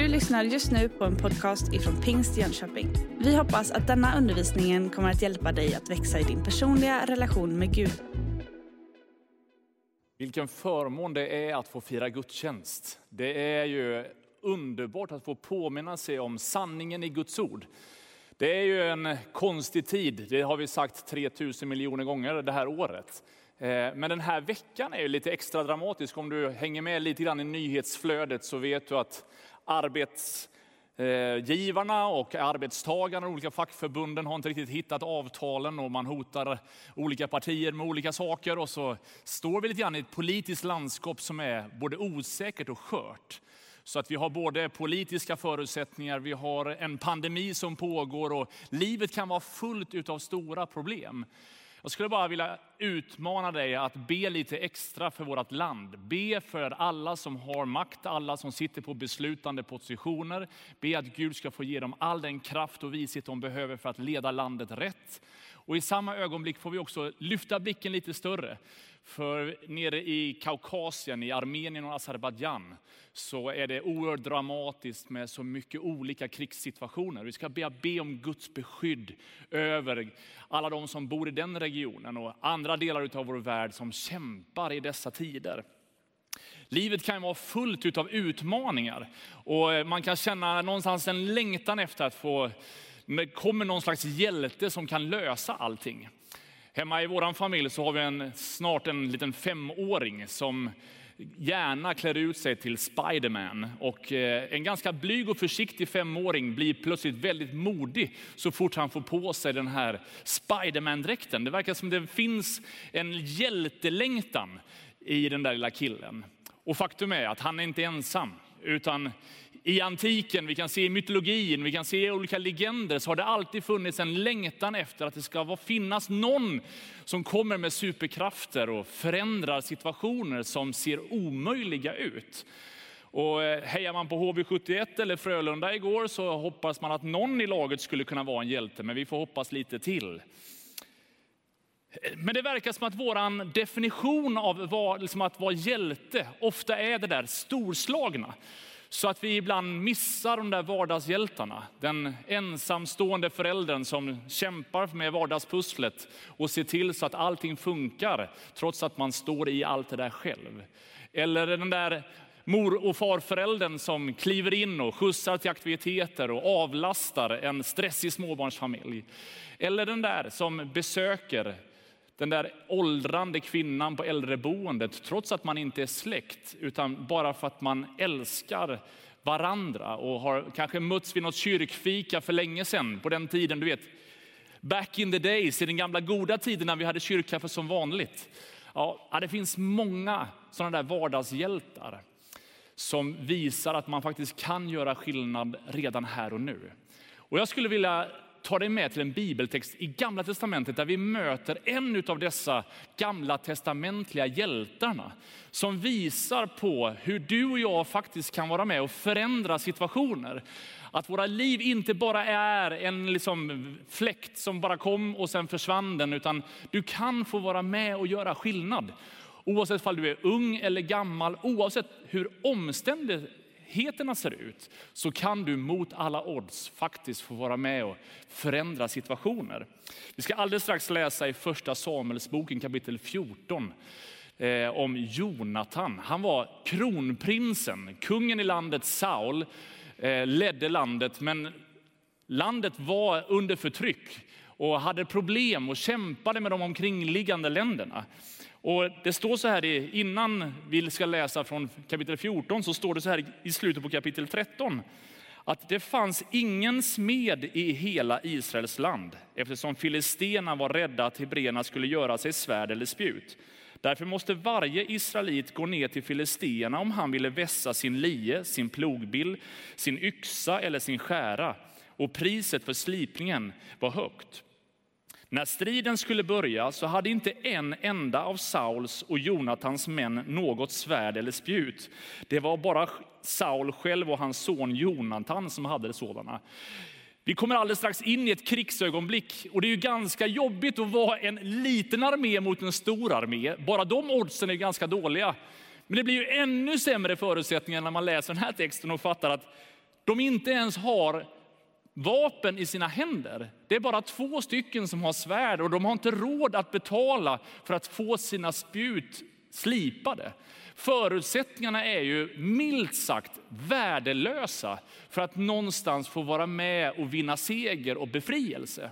Du lyssnar just nu på en podcast ifrån Pingst Jönköping. Vi hoppas att denna undervisning kommer att hjälpa dig att växa i din personliga relation med Gud. Vilken förmån det är att få fira gudstjänst. Det är ju underbart att få påminna sig om sanningen i Guds ord. Det är ju en konstig tid, det har vi sagt 3000 miljoner gånger det här året. Eh, men den här veckan är ju lite extra dramatisk. Om du hänger med lite grann i nyhetsflödet så vet du att arbetsgivarna och arbetstagarna och olika fackförbunden har inte riktigt hittat avtalen och man hotar olika partier med olika saker. Och så står vi lite grann i ett politiskt landskap som är både osäkert och skört. Så att vi har både politiska förutsättningar, vi har en pandemi som pågår och livet kan vara fullt av stora problem. Jag skulle bara vilja utmana dig att be lite extra för vårt land. Be för alla som har makt, alla som sitter på beslutande positioner. Be att Gud ska få ge dem all den kraft och vishet de behöver för att leda landet rätt. Och i samma ögonblick får vi också lyfta blicken lite större. För nere i Kaukasien, i Armenien och Azerbajdzjan, så är det oerhört dramatiskt med så mycket olika krigssituationer. Vi ska be, be om Guds beskydd över alla de som bor i den regionen och andra delar av vår värld som kämpar i dessa tider. Livet kan vara fullt av utmaningar och man kan känna någonstans en längtan efter att få, kommer någon slags hjälte som kan lösa allting. Hemma i vår familj så har vi en, snart en liten femåring som gärna klär ut sig till Spiderman. Och eh, en ganska blyg och försiktig femåring blir plötsligt väldigt modig så fort han får på sig den här Spiderman-dräkten. Det verkar som det finns en hjältelängtan i den där lilla killen. Och faktum är att han är inte ensam, utan i antiken, vi kan se i mytologin, vi kan se i olika legender, så har det alltid funnits en längtan efter att det ska finnas någon som kommer med superkrafter och förändrar situationer som ser omöjliga ut. Och eh, hejar man på HV71 eller Frölunda igår så hoppas man att någon i laget skulle kunna vara en hjälte, men vi får hoppas lite till. Men det verkar som att vår definition av vad, liksom att vara hjälte ofta är det där storslagna. Så att vi ibland missar de där vardagshjältarna. Den ensamstående föräldern som kämpar med vardagspusslet och ser till så att allting funkar trots att man står i allt det där själv. Eller den där mor och farföräldern som kliver in och skjutsar till aktiviteter och avlastar en stressig småbarnsfamilj. Eller den där som besöker den där åldrande kvinnan på äldreboendet, trots att man inte är släkt, utan bara för att man älskar varandra och har kanske mötts vid något kyrkfika för länge sedan, på den tiden, du vet, back in the days, i den gamla goda tiden när vi hade kyrkkaffe som vanligt. Ja, det finns många sådana där vardagshjältar som visar att man faktiskt kan göra skillnad redan här och nu. Och jag skulle vilja ta dig med till en bibeltext i Gamla Testamentet där vi möter en av dessa gamla testamentliga hjältarna som visar på hur du och jag faktiskt kan vara med och förändra situationer. Att våra liv inte bara är en liksom fläkt som bara kom och sen försvann den, utan du kan få vara med och göra skillnad. Oavsett om du är ung eller gammal, oavsett hur omständigt omständigheterna ser ut så kan du mot alla odds faktiskt få vara med och förändra situationer. Vi ska alldeles strax läsa i första Samuelsboken kapitel 14 eh, om Jonatan. Han var kronprinsen, kungen i landet Saul eh, ledde landet men landet var under förtryck och hade problem och kämpade med de omkringliggande länderna. Och det står så här, innan vi ska läsa från kapitel 14, så står det så här i slutet på kapitel 13. Att det fanns ingen smed i hela Israels land, eftersom filisterna var rädda att hebreerna skulle göra sig svärd eller spjut. Därför måste varje israelit gå ner till filisterna om han ville vässa sin lie, sin plogbill, sin yxa eller sin skära. Och priset för slipningen var högt. När striden skulle börja så hade inte en enda av Sauls och Jonatans män något svärd eller spjut. Det var bara Saul själv och hans son Jonatan som hade sådana. Vi kommer alldeles strax in i ett krigsögonblick och det är ju ganska jobbigt att vara en liten armé mot en stor armé. Bara de oddsen är ganska dåliga. Men det blir ju ännu sämre förutsättningar när man läser den här texten och fattar att de inte ens har vapen i sina händer. Det är bara två stycken som har svärd och de har inte råd att betala för att få sina spjut slipade. Förutsättningarna är ju milt sagt värdelösa för att någonstans få vara med och vinna seger och befrielse.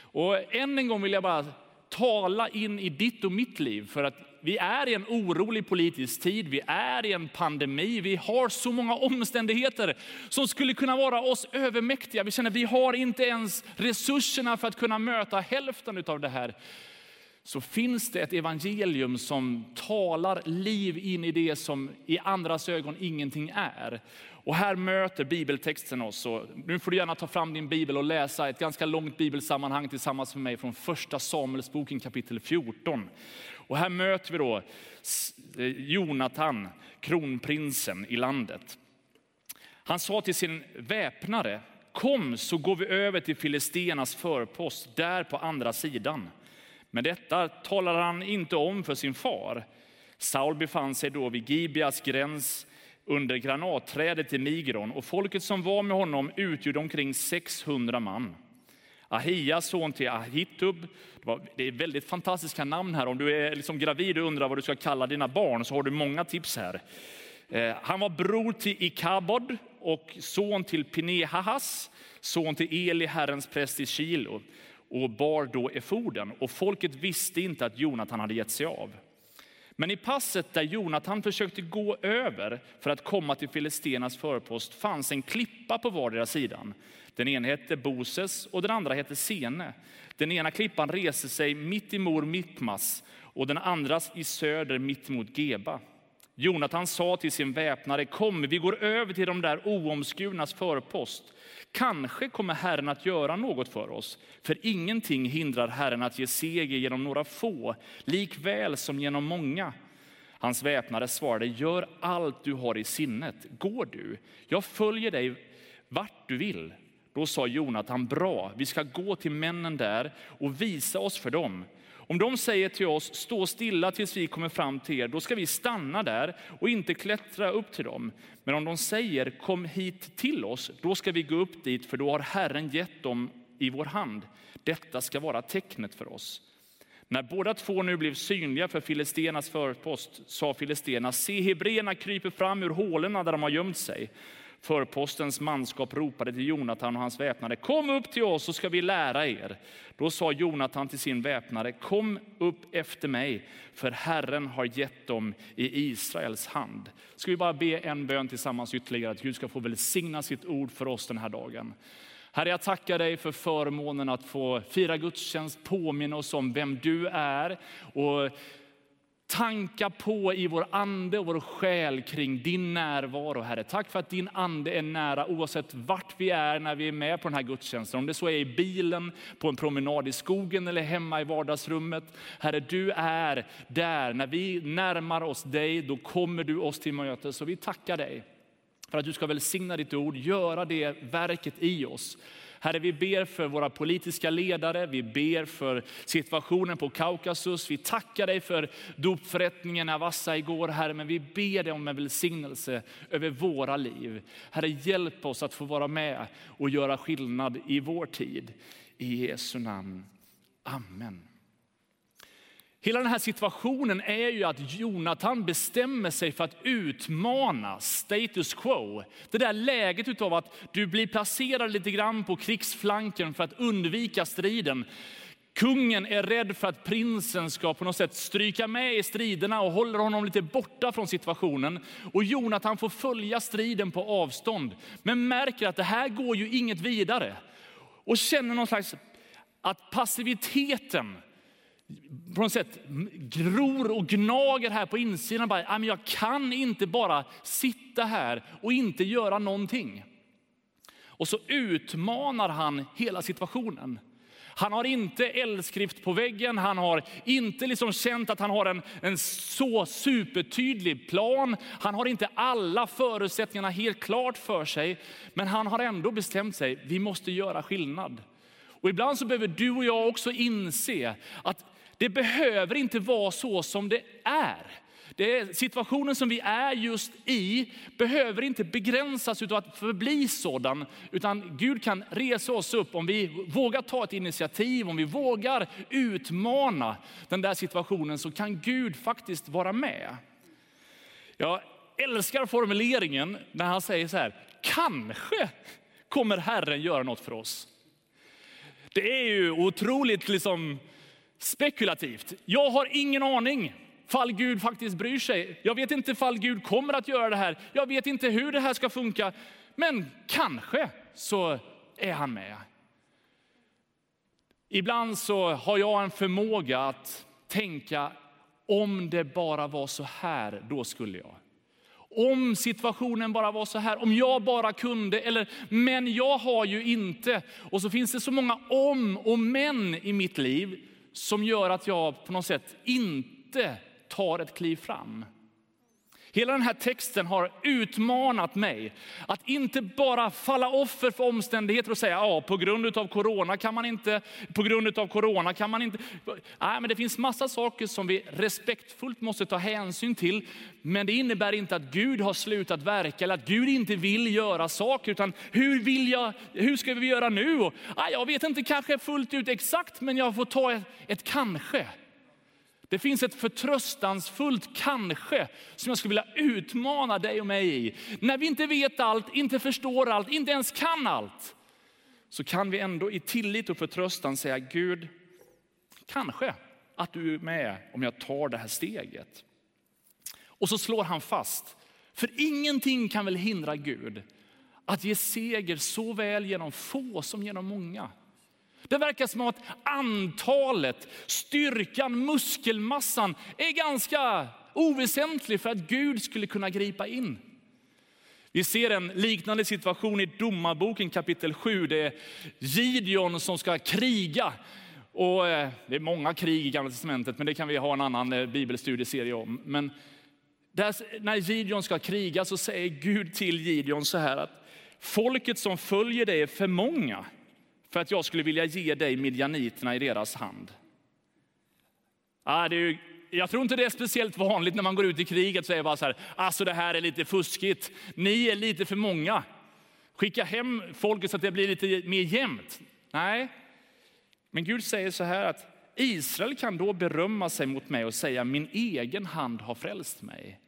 Och än en gång vill jag bara tala in i ditt och mitt liv för att vi är i en orolig politisk tid, vi är i en pandemi, vi har så många omständigheter som skulle kunna vara oss övermäktiga. Vi känner att vi har inte ens resurserna för att kunna möta hälften av det här så finns det ett evangelium som talar liv in i det som i andras ögon ingenting är. Och här möter bibeltexten oss. Och nu får du gärna ta fram din bibel och läsa ett ganska långt bibelsammanhang tillsammans med mig från första Samuelsboken kapitel 14. Och här möter vi då eh, Jonatan, kronprinsen i landet. Han sa till sin väpnare, kom så går vi över till Filistenas förpost där på andra sidan. Men detta talade han inte om för sin far. Saul befann sig då vid Gibeas gräns under granatträdet i Migron och folket som var med honom utgjorde omkring 600 man. Ahia, son till Ahitub. Det är väldigt fantastiska namn här. Om du är liksom gravid och undrar vad du ska kalla dina barn så har du många tips här. Eh, han var bror till Ikabod och son till Pinehahas, son till Eli, Herrens präst i Kilo och bar då efoden. Och folket visste inte att Jonatan hade gett sig av. Men i passet där Jonatan försökte gå över för att komma till Filistenas förpost fanns en klippa på vardera sidan. Den ena hette Boses och den andra hette Sene. Den ena klippan reste sig mitt emot Mittmas och den andra i söder mitt emot Geba. Jonatan sa till sin väpnare, kom vi går över till de där oomskurnas förpost. Kanske kommer Herren att göra något för oss, för ingenting hindrar Herren att ge seger genom några få, likväl som genom många. Hans väpnare svarade, gör allt du har i sinnet. Går du? Jag följer dig vart du vill. Då sa Jonatan, bra, vi ska gå till männen där och visa oss för dem. Om de säger till oss, stå stilla tills vi kommer fram till er, då ska vi stanna där och inte klättra upp till dem. Men om de säger, kom hit till oss, då ska vi gå upp dit, för då har Herren gett dem i vår hand. Detta ska vara tecknet för oss. När båda två nu blev synliga för filistenas förpost sa filisterna, se hebreerna kryper fram ur hålorna där de har gömt sig. Förpostens manskap ropade till Jonatan och hans väpnare, kom upp till oss så ska vi lära er. Då sa Jonatan till sin väpnare, kom upp efter mig, för Herren har gett dem i Israels hand. Ska vi bara be en bön tillsammans ytterligare, att Gud ska få välsigna sitt ord för oss den här dagen. Herre, jag tackar dig för förmånen att få fira gudstjänst, påminna oss om vem du är och tanka på i vår ande och vår själ kring din närvaro, Herre. Tack för att din ande är nära oavsett vart vi är när vi är med på den här gudstjänsten. Om det så är i bilen, på en promenad i skogen eller hemma i vardagsrummet. Herre, du är där. När vi närmar oss dig, då kommer du oss till mötes. Så vi tackar dig för att du ska välsigna ditt ord, göra det verket i oss. Herre, vi ber för våra politiska ledare, vi ber för situationen på Kaukasus. Vi tackar dig för dopförrättningen i Avassa igår, Herre, men vi ber dig om en välsignelse över våra liv. Herre, hjälp oss att få vara med och göra skillnad i vår tid. I Jesu namn. Amen. Hela den här situationen är ju att Jonathan bestämmer sig för att utmana status quo. Det där läget av att du blir placerad lite grann på krigsflanken för att undvika striden. Kungen är rädd för att prinsen ska på något sätt stryka med i striderna och håller honom lite borta från situationen. Och Jonathan får följa striden på avstånd, men märker att det här går ju inget vidare. Och känner någon slags att passiviteten på något sätt gror och gnager här på insidan. Bara, ah, jag kan inte bara sitta här och inte göra någonting. Och så utmanar han hela situationen. Han har inte eldskrift på väggen, han har inte liksom känt att han har en, en så supertydlig plan. Han har inte alla förutsättningarna helt klart för sig, men han har ändå bestämt sig, vi måste göra skillnad. Och ibland så behöver du och jag också inse att det behöver inte vara så som det är. Det situationen som vi är just i behöver inte begränsas av att förbli sådan, utan Gud kan resa oss upp om vi vågar ta ett initiativ, om vi vågar utmana den där situationen så kan Gud faktiskt vara med. Jag älskar formuleringen när han säger så här, kanske kommer Herren göra något för oss. Det är ju otroligt liksom spekulativt. Jag har ingen aning fall Gud faktiskt bryr sig. Jag vet inte fall Gud kommer att göra det här. Jag vet inte hur det här ska funka. Men kanske så är han med. Ibland så har jag en förmåga att tänka om det bara var så här, då skulle jag. Om situationen bara var så här, om jag bara kunde, eller men jag har ju inte. Och så finns det så många om och men i mitt liv som gör att jag på något sätt inte tar ett kliv fram. Hela den här texten har utmanat mig att inte bara falla offer för omständigheter och säga ja, på grund av corona kan man inte, på grund av corona kan man inte. Nej, men det finns massa saker som vi respektfullt måste ta hänsyn till. Men det innebär inte att Gud har slutat verka eller att Gud inte vill göra saker. Utan hur, vill jag, hur ska vi göra nu? Och, ja, jag vet inte kanske fullt ut exakt, men jag får ta ett, ett kanske. Det finns ett förtröstansfullt kanske som jag skulle vilja utmana dig och mig i. När vi inte vet allt, inte förstår allt, inte ens kan allt, så kan vi ändå i tillit och förtröstan säga Gud, kanske att du är med om jag tar det här steget. Och så slår han fast, för ingenting kan väl hindra Gud att ge seger såväl genom få som genom många. Det verkar som att antalet, styrkan, muskelmassan är ganska oväsentlig för att Gud skulle kunna gripa in. Vi ser en liknande situation i Domarboken kapitel 7. Det är Gideon som ska kriga. Och eh, det är många krig i Gamla Testamentet, men det kan vi ha en annan eh, bibelstudieserie om. Men där, när Gideon ska kriga så säger Gud till Gideon så här att folket som följer dig är för många för att jag skulle vilja ge dig midjaniterna i deras hand. Ah, det är jag tror inte det är speciellt vanligt när man går ut i kriget och säger bara så här, alltså det här är lite fuskigt, ni är lite för många. Skicka hem folket så att det blir lite mer jämnt. Nej, men Gud säger så här att Israel kan då berömma sig mot mig och säga min egen hand har frälst mig.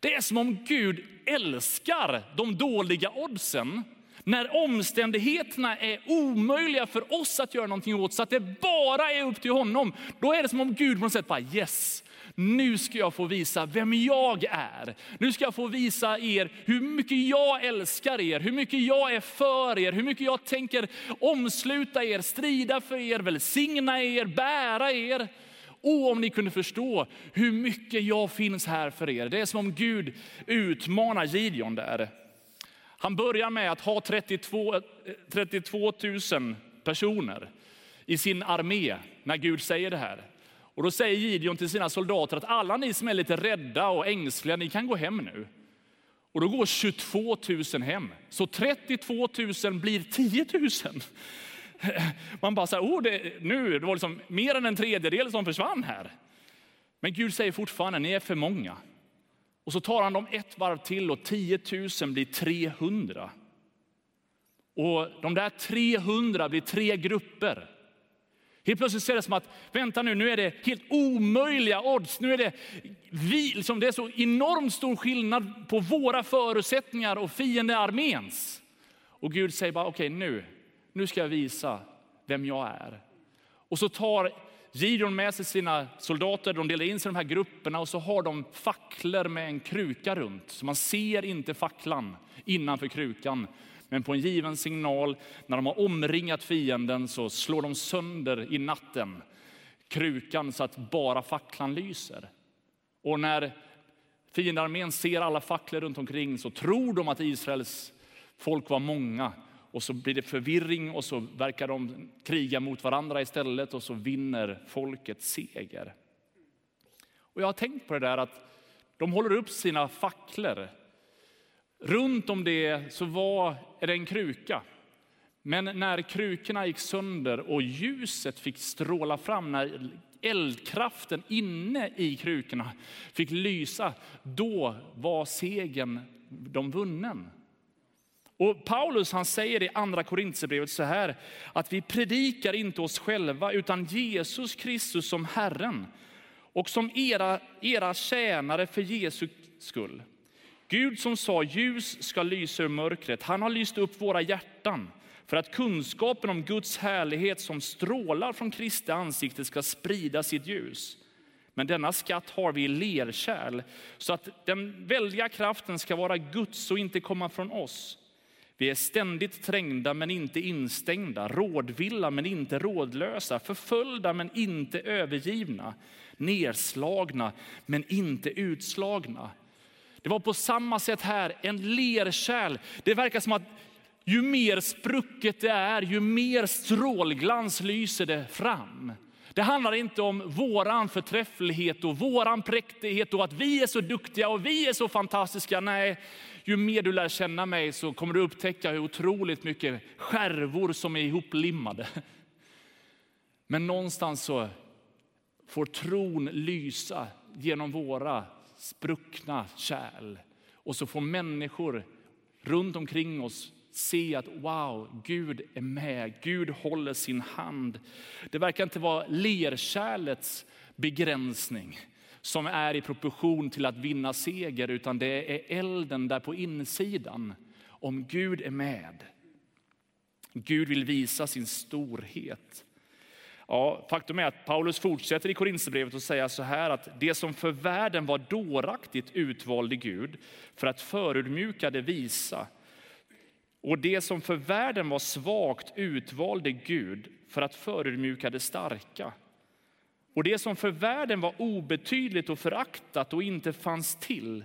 Det är som om Gud älskar de dåliga oddsen när omständigheterna är omöjliga för oss att göra någonting åt, så att det bara är upp till honom. Då är det som om Gud på något sätt bara yes, nu ska jag få visa vem jag är. Nu ska jag få visa er hur mycket jag älskar er, hur mycket jag är för er, hur mycket jag tänker omsluta er, strida för er, välsigna er, bära er. Och om ni kunde förstå hur mycket jag finns här för er. Det är som om Gud utmanar Gideon där. Han börjar med att ha 32, 32 000 personer i sin armé när Gud säger det här. Och då säger Gideon till sina soldater att alla ni som är lite rädda och ängsliga, ni kan gå hem nu. Och då går 22 000 hem. Så 32 000 blir 10 000. Man bara så här, oh, det, nu, det var liksom mer än en tredjedel som försvann här. Men Gud säger fortfarande, ni är för många. Och så tar han dem ett varv till och 10 000 blir 300. Och de där 300 blir tre grupper. Helt plötsligt ser det som att, vänta nu, nu är det helt omöjliga odds. Nu är det, vi, liksom det är så enormt stor skillnad på våra förutsättningar och fiendearméns. Och Gud säger bara, okej okay, nu, nu ska jag visa vem jag är. Och så tar Gideon med sig sina soldater, de delar in sig i de här grupperna och så har de facklor med en kruka runt. Så man ser inte facklan innanför krukan. Men på en given signal, när de har omringat fienden så slår de sönder i natten krukan så att bara facklan lyser. Och när fiendearmén ser alla facklor runt omkring så tror de att Israels folk var många och så blir det förvirring och så verkar de kriga mot varandra istället och så vinner folket seger. Och jag har tänkt på det där att de håller upp sina facklor. Runt om det så var det en kruka. Men när krukorna gick sönder och ljuset fick stråla fram, när eldkraften inne i krukorna fick lysa, då var segern de vunnen. Och Paulus han säger i andra Korintierbrevet så här, att vi predikar inte oss själva utan Jesus Kristus som Herren och som era, era tjänare för Jesu skull. Gud som sa ljus ska lysa ur mörkret, han har lyst upp våra hjärtan för att kunskapen om Guds härlighet som strålar från Kristi ansikte ska sprida sitt ljus. Men denna skatt har vi i lerkärl så att den väldiga kraften ska vara Guds och inte komma från oss. Vi är ständigt trängda men inte instängda, rådvilla men inte rådlösa, förföljda men inte övergivna, nerslagna men inte utslagna. Det var på samma sätt här, en lerkärl. Det verkar som att ju mer sprucket det är, ju mer strålglans lyser det fram. Det handlar inte om våran förträfflighet och våran präktighet och att vi är så duktiga och vi är så fantastiska. Nej, ju mer du lär känna mig så kommer du upptäcka hur otroligt mycket skärvor som är ihoplimmade. Men någonstans så får tron lysa genom våra spruckna kärl. Och så får människor runt omkring oss se att wow, Gud är med, Gud håller sin hand. Det verkar inte vara lerkärlets begränsning som är i proportion till att vinna seger, utan det är elden där på insidan. Om Gud är med. Gud vill visa sin storhet. Ja, faktum är att Paulus fortsätter i Korinthierbrevet och säga så här att det som för världen var dåraktigt utvalde Gud för att förödmjuka det visa. Och det som för världen var svagt utvalde Gud för att förödmjuka det starka. Och det som för världen var obetydligt och föraktat och inte fanns till,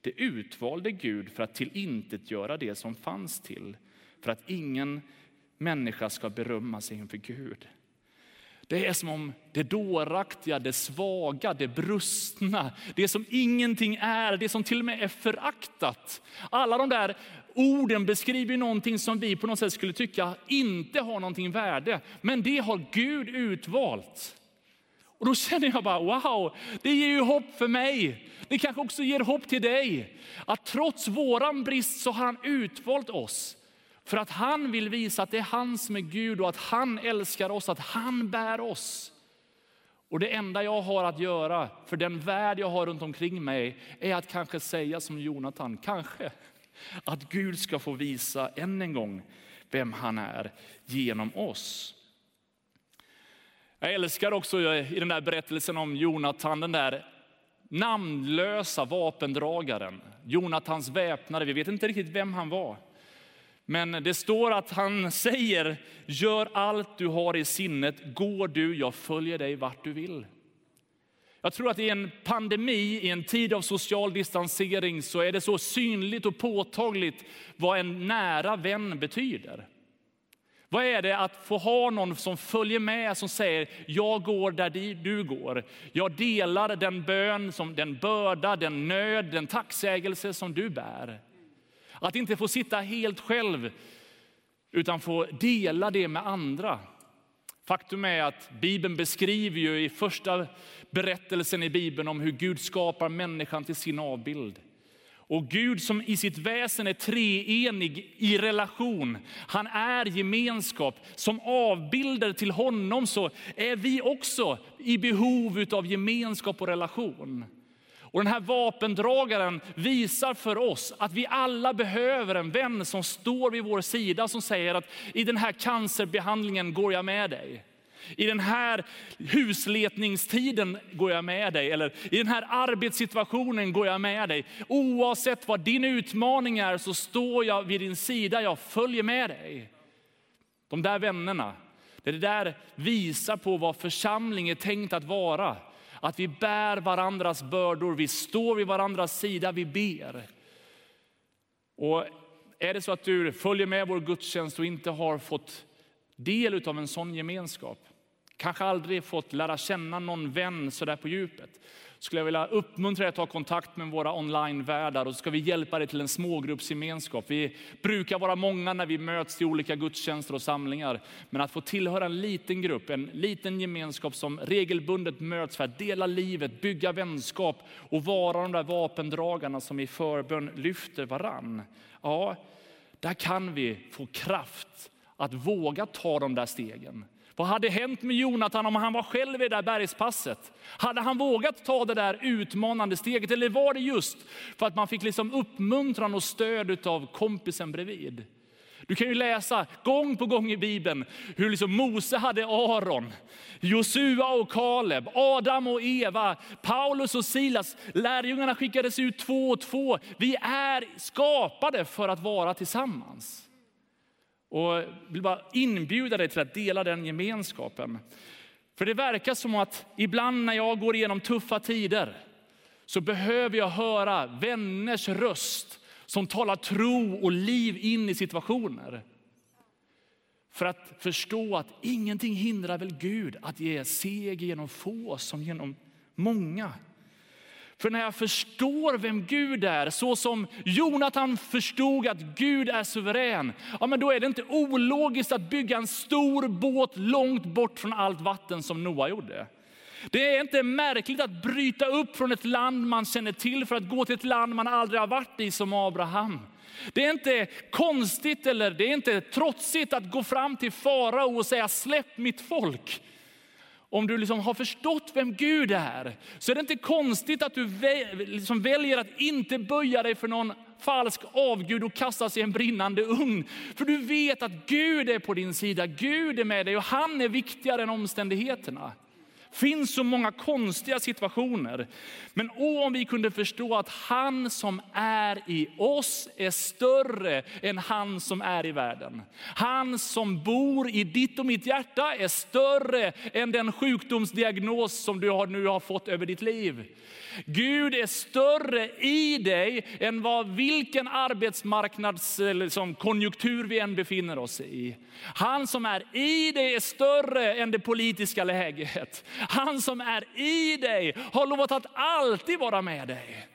det utvalde Gud för att tillintetgöra det som fanns till, för att ingen människa ska berömma sig inför Gud. Det är som om det dåraktiga, det svaga, det brustna, det som ingenting är, det som till och med är föraktat. Alla de där orden beskriver någonting som vi på något sätt skulle tycka inte har någonting värde. Men det har Gud utvalt. Och då känner jag bara wow, det ger ju hopp för mig. Det kanske också ger hopp till dig. Att trots våran brist så har han utvalt oss. För att han vill visa att det är han som är Gud och att han älskar oss, att han bär oss. Och det enda jag har att göra för den värld jag har runt omkring mig är att kanske säga som Jonathan, kanske att Gud ska få visa än en gång vem han är genom oss. Jag älskar också eh, i den där berättelsen om Jonathan, den där namnlösa vapendragaren. Jonathans väpnare, vi vet inte riktigt vem han var. Men det står att han säger, gör allt du har i sinnet, går du, jag följer dig vart du vill. Jag tror att i en pandemi, i en tid av social distansering, så är det så synligt och påtagligt vad en nära vän betyder. Vad är det att få ha någon som följer med, som säger jag går där du går. Jag delar den bön, som, den börda, den nöd, den tacksägelse som du bär. Att inte få sitta helt själv, utan få dela det med andra. Faktum är att Bibeln beskriver ju i första berättelsen i Bibeln om hur Gud skapar människan till sin avbild. Och Gud som i sitt väsen är treenig i relation, han är gemenskap. Som avbilder till honom så är vi också i behov av gemenskap och relation. Och den här vapendragaren visar för oss att vi alla behöver en vän som står vid vår sida som säger att i den här cancerbehandlingen går jag med dig. I den här husletningstiden går jag med dig, eller i den här arbetssituationen går jag med dig. Oavsett vad din utmaning är så står jag vid din sida, jag följer med dig. De där vännerna, det där visar på vad församling är tänkt att vara. Att vi bär varandras bördor, vi står vid varandras sida, vi ber. Och är det så att du följer med vår gudstjänst och inte har fått del av en sån gemenskap, kanske aldrig fått lära känna någon vän så där på djupet, skulle jag vilja uppmuntra dig att ta kontakt med våra onlinevärdar och så ska vi hjälpa dig till en smågruppsgemenskap. Vi brukar vara många när vi möts i olika gudstjänster och samlingar, men att få tillhöra en liten grupp, en liten gemenskap som regelbundet möts för att dela livet, bygga vänskap och vara de där vapendragarna som i förbön lyfter varann. Ja, där kan vi få kraft att våga ta de där stegen. Vad hade hänt med Jonathan om han var själv i det där bergspasset? Hade han vågat ta det där utmanande steget eller var det just för att man fick liksom uppmuntran och stöd av kompisen bredvid? Du kan ju läsa gång på gång i Bibeln hur liksom Mose hade Aron, Josua och Kaleb, Adam och Eva, Paulus och Silas. Lärjungarna skickades ut två och två. Vi är skapade för att vara tillsammans. Och vill bara inbjuda dig till att dela den gemenskapen. För det verkar som att ibland när jag går igenom tuffa tider så behöver jag höra vänners röst som talar tro och liv in i situationer. För att förstå att ingenting hindrar väl Gud att ge seger genom få som genom många. För när jag förstår vem Gud är, så som Jonathan förstod att Gud är suverän, ja, men då är det inte ologiskt att bygga en stor båt långt bort från allt vatten som Noa gjorde. Det är inte märkligt att bryta upp från ett land man känner till för att gå till ett land man aldrig har varit i som Abraham. Det är inte konstigt eller det är inte trotsigt att gå fram till farao och säga släpp mitt folk. Om du liksom har förstått vem Gud är så är det inte konstigt att du liksom väljer att inte böja dig för någon falsk avgud och kastas i en brinnande ugn. För du vet att Gud är på din sida, Gud är med dig och han är viktigare än omständigheterna finns så många konstiga situationer. Men åh, om vi kunde förstå att han som är i oss är större än han som är i världen. Han som bor i ditt och mitt hjärta är större än den sjukdomsdiagnos som du nu har fått över ditt liv. Gud är större i dig än vad vilken arbetsmarknadskonjunktur liksom vi än befinner oss i. Han som är i dig är större än det politiska läget. Han som är i dig har lovat att alltid vara med dig.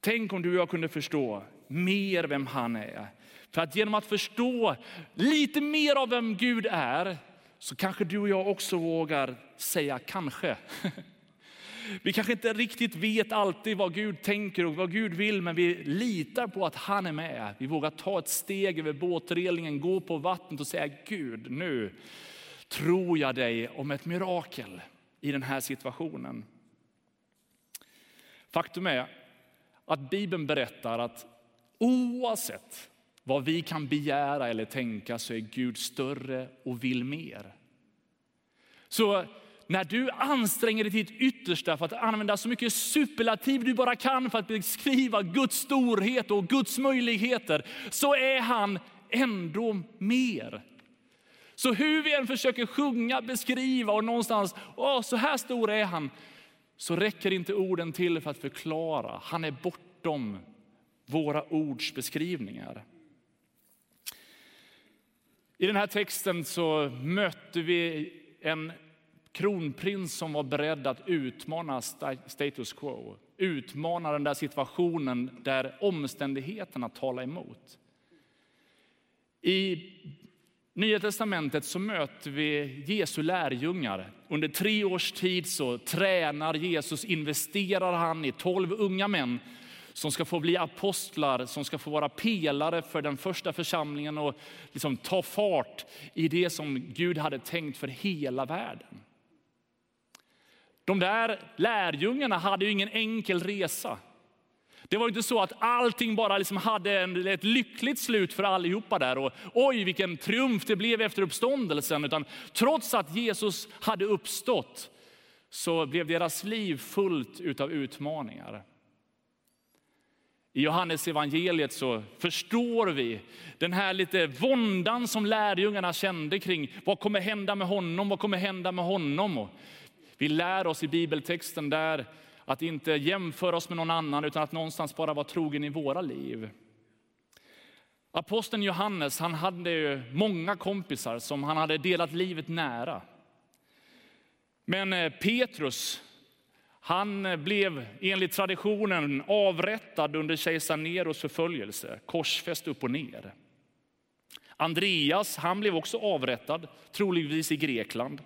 Tänk om du och jag kunde förstå mer vem han är. För att genom att förstå lite mer av vem Gud är så kanske du och jag också vågar säga kanske. Vi kanske inte riktigt vet alltid vad Gud tänker och vad Gud vill, men vi litar på att han är med. Vi vågar ta ett steg över båtrelingen, gå på vattnet och säga Gud, nu tror jag dig om ett mirakel i den här situationen. Faktum är att Bibeln berättar att oavsett vad vi kan begära eller tänka så är Gud större och vill mer. Så när du anstränger dig till ditt yttersta för att använda så mycket superlativ du bara kan för att beskriva Guds storhet och Guds möjligheter, så är han ändå mer. Så hur vi än försöker sjunga, beskriva och någonstans, åh, så här stor är han, så räcker inte orden till för att förklara. Han är bortom våra ords beskrivningar. I den här texten så mötte vi en kronprins som var beredd att utmana status quo. Utmana den där situationen där omständigheterna talar emot. I Nya testamentet så möter vi Jesu lärjungar. Under tre års tid så tränar Jesus, investerar han i tolv unga män som ska få bli apostlar, som ska få vara pelare för den första församlingen och liksom ta fart i det som Gud hade tänkt för hela världen. De där lärjungarna hade ju ingen enkel resa. Det var inte så att allting bara liksom hade en, ett lyckligt slut för allihopa där. Och, oj, vilken triumf det blev efter uppståndelsen. Utan trots att Jesus hade uppstått så blev deras liv fullt av utmaningar. I Johannes evangeliet så förstår vi den här lite våndan som lärjungarna kände kring vad kommer hända med honom, vad kommer hända med honom. Och vi lär oss i bibeltexten där att inte jämföra oss med någon annan utan att någonstans bara vara trogen i våra liv. Aposteln Johannes han hade många kompisar som han hade delat livet nära. Men eh, Petrus, han eh, blev enligt traditionen avrättad under kejsar Neros förföljelse, korsfäst upp och ner. Andreas, han blev också avrättad, troligtvis i Grekland.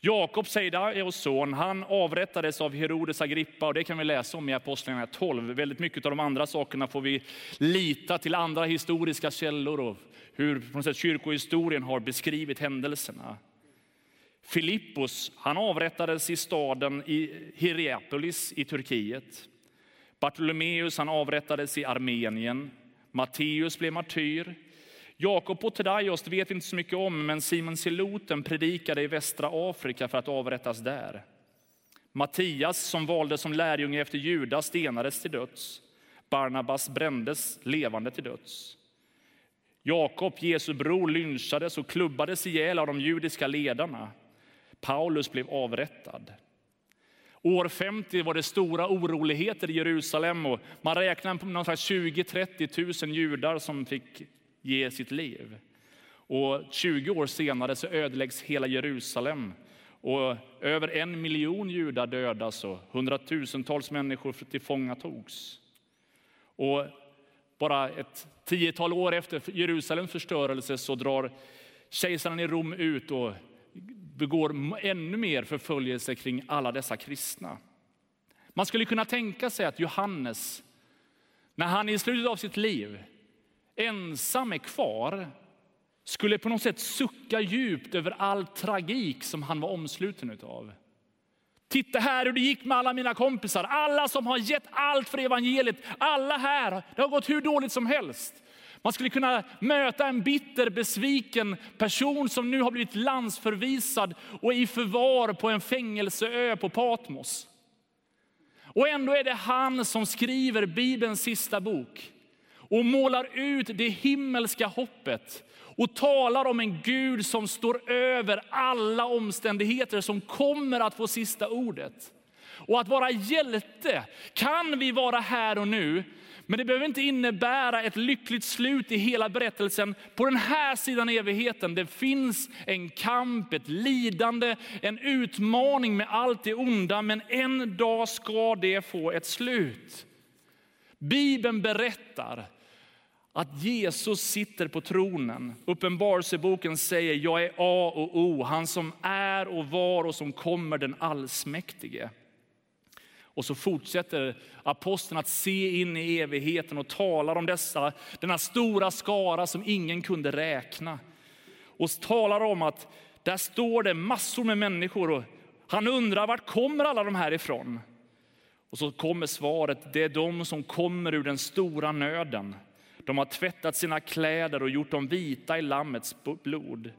Jakob, Seidaeos son, han avrättades av Herodes Agrippa och det kan vi läsa om i Apostlagärningarna 12. Väldigt mycket av de andra sakerna får vi lita till andra historiska källor och hur på något sätt, kyrkohistorien har beskrivit händelserna. Filippos, han avrättades i staden i Hierapolis i Turkiet. Bartolomeus, han avrättades i Armenien. Matteus blev martyr. Jakob och Tedaios vet vi inte så mycket om, men Simon Siloten predikade i västra Afrika för att avrättas där. Mattias, som valdes som lärjunge efter Judas, stenades till döds. Barnabas brändes levande till döds. Jakob, Jesu bror, lynchades och klubbades ihjäl av de judiska ledarna. Paulus blev avrättad. År 50 var det stora oroligheter i Jerusalem och man räknar med 20-30 000 judar som fick ge sitt liv. Och 20 år senare så ödeläggs hela Jerusalem och över en miljon judar dödas och hundratusentals människor tillfångatogs. Och bara ett tiotal år efter Jerusalems förstörelse så drar kejsaren i Rom ut och begår ännu mer förföljelse kring alla dessa kristna. Man skulle kunna tänka sig att Johannes, när han i slutet av sitt liv ensam är kvar, skulle på något sätt sucka djupt över all tragik som han var omsluten av. Titta här hur det gick med alla mina kompisar, alla som har gett allt för evangeliet, alla här, det har gått hur dåligt som helst. Man skulle kunna möta en bitter, besviken person som nu har blivit landsförvisad och i förvar på en fängelseö på Patmos. Och ändå är det han som skriver Bibelns sista bok och målar ut det himmelska hoppet och talar om en Gud som står över alla omständigheter, som kommer att få sista ordet. Och att vara hjälte kan vi vara här och nu, men det behöver inte innebära ett lyckligt slut i hela berättelsen. På den här sidan evigheten, det finns en kamp, ett lidande, en utmaning med allt det onda, men en dag ska det få ett slut. Bibeln berättar att Jesus sitter på tronen. Uppenbarelseboken säger, jag är A och O, han som är och var och som kommer, den allsmäktige. Och så fortsätter aposteln att se in i evigheten och talar om dessa, denna stora skara som ingen kunde räkna. Och talar om att där står det massor med människor och han undrar vart kommer alla de här ifrån? Och så kommer svaret, det är de som kommer ur den stora nöden. De har tvättat sina kläder och gjort dem vita i Lammets blod.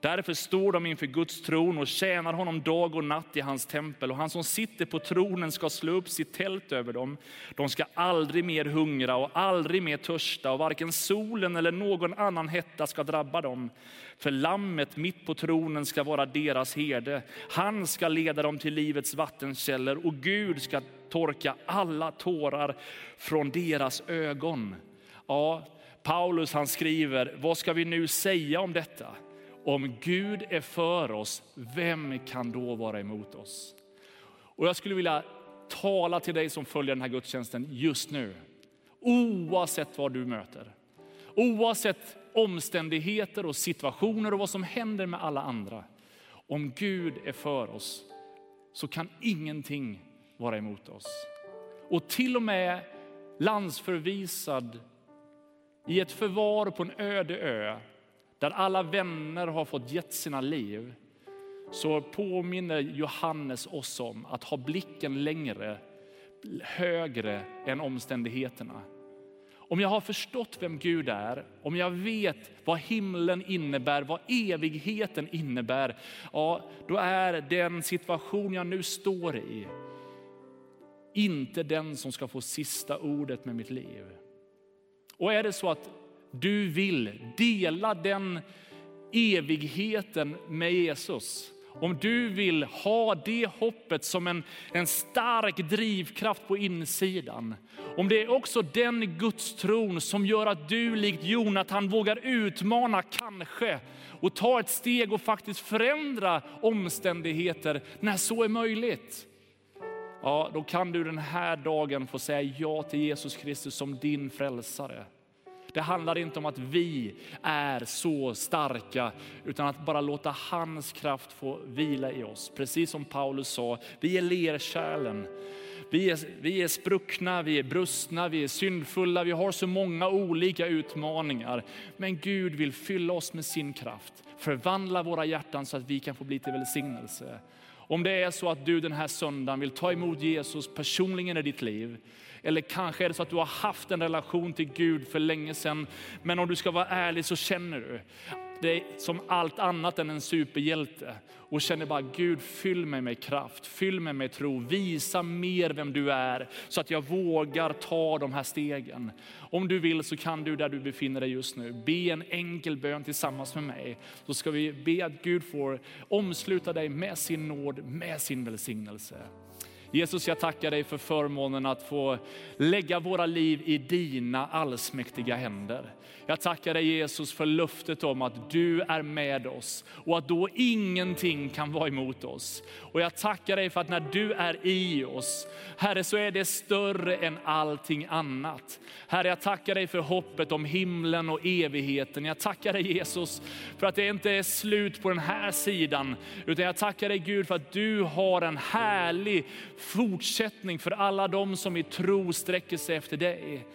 Därför står de inför Guds tron och tjänar honom dag och natt i hans tempel. Och han som sitter på tronen ska slå upp sitt tält över dem. De ska aldrig mer hungra och aldrig mer törsta och varken solen eller någon annan hetta ska drabba dem. För lammet mitt på tronen ska vara deras herde. Han ska leda dem till livets vattenkällor och Gud ska torka alla tårar från deras ögon. Ja, Paulus han skriver, vad ska vi nu säga om detta? Om Gud är för oss, vem kan då vara emot oss? Och jag skulle vilja tala till dig som följer den här gudstjänsten just nu. Oavsett vad du möter, oavsett omständigheter och situationer och vad som händer med alla andra. Om Gud är för oss så kan ingenting vara emot oss. Och till och med landsförvisad i ett förvar på en öde ö där alla vänner har fått gett sina liv så påminner Johannes oss om att ha blicken längre, högre än omständigheterna. Om jag har förstått vem Gud är, om jag vet vad himlen innebär, vad evigheten innebär, ja, då är den situation jag nu står i inte den som ska få sista ordet med mitt liv. Och är det så att du vill dela den evigheten med Jesus Om du vill ha det hoppet som en, en stark drivkraft på insidan. Om det är också den gudstron som gör att du likt Jonathan vågar utmana kanske och ta ett steg och faktiskt förändra omständigheter när så är möjligt. Ja, då kan du den här dagen få säga ja till Jesus Kristus som din frälsare. Det handlar inte om att vi är så starka, utan att bara låta hans kraft få vila i oss. Precis som Paulus sa, vi är lerkärlen. Vi är, vi är spruckna, vi är brustna, vi är syndfulla, vi har så många olika utmaningar. Men Gud vill fylla oss med sin kraft, förvandla våra hjärtan så att vi kan få bli till välsignelse. Om det är så att du den här söndagen vill ta emot Jesus personligen i ditt liv, eller kanske är det så att du har haft en relation till Gud för länge sedan, men om du ska vara ärlig så känner du dig som allt annat än en superhjälte och känner bara Gud fyll mig med kraft, fyll mig med tro, visa mer vem du är så att jag vågar ta de här stegen. Om du vill så kan du där du befinner dig just nu be en enkel bön tillsammans med mig. Då ska vi be att Gud får omsluta dig med sin nåd, med sin välsignelse. Jesus, jag tackar dig för förmånen att få lägga våra liv i dina allsmäktiga händer. Jag tackar dig Jesus för löftet om att du är med oss och att då ingenting kan vara emot oss. Och jag tackar dig för att när du är i oss, Herre, så är det större än allting annat. Herre, jag tackar dig för hoppet om himlen och evigheten. Jag tackar dig Jesus för att det inte är slut på den här sidan, utan jag tackar dig Gud för att du har en härlig fortsättning för alla de som i tro sträcker sig efter dig.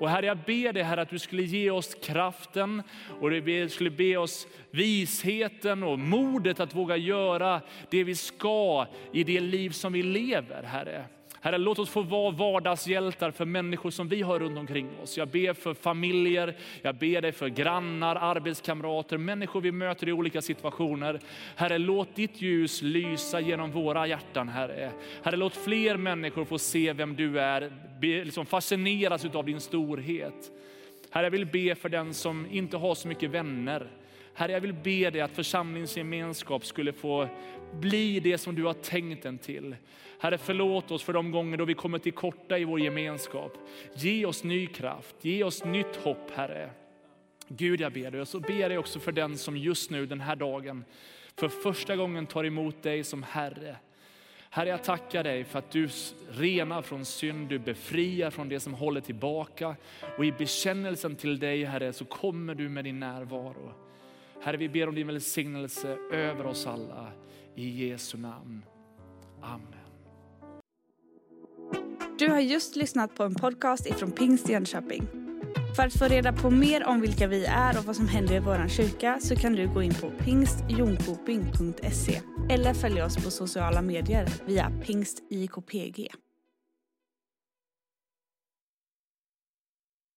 Och Herre, jag ber dig Herre att du skulle ge oss kraften och du skulle be oss visheten och modet att våga göra det vi ska i det liv som vi lever, Herre. Herre, låt oss få vara vardagshjältar för människor som vi har runt omkring oss. Jag ber för familjer, jag ber dig för grannar, arbetskamrater, människor vi möter i olika situationer. Herre, låt ditt ljus lysa genom våra hjärtan, Herre. Herre, låt fler människor få se vem du är, liksom fascineras av din storhet. Herre, jag vill be för den som inte har så mycket vänner. Herre, jag vill be dig att församlingsgemenskap skulle få bli det som du har tänkt den till. Herre, förlåt oss för de gånger då vi kommer till korta i vår gemenskap. Ge oss ny kraft, ge oss nytt hopp, Herre. Gud, jag ber dig. Och så ber jag dig också för den som just nu, den här dagen, för första gången tar emot dig som Herre. Herre, jag tackar dig för att du renar från synd, du befriar från det som håller tillbaka. Och i bekännelsen till dig, Herre, så kommer du med din närvaro. Herre, vi ber om din välsignelse över oss alla. I Jesu namn. Amen. Du har just lyssnat på en podcast ifrån Pingst Jönköping. För att få reda på mer om vilka vi är och vad som händer i vår kyrka så kan du gå in på pingstjonkoping.se eller följa oss på sociala medier via pingstjkpg.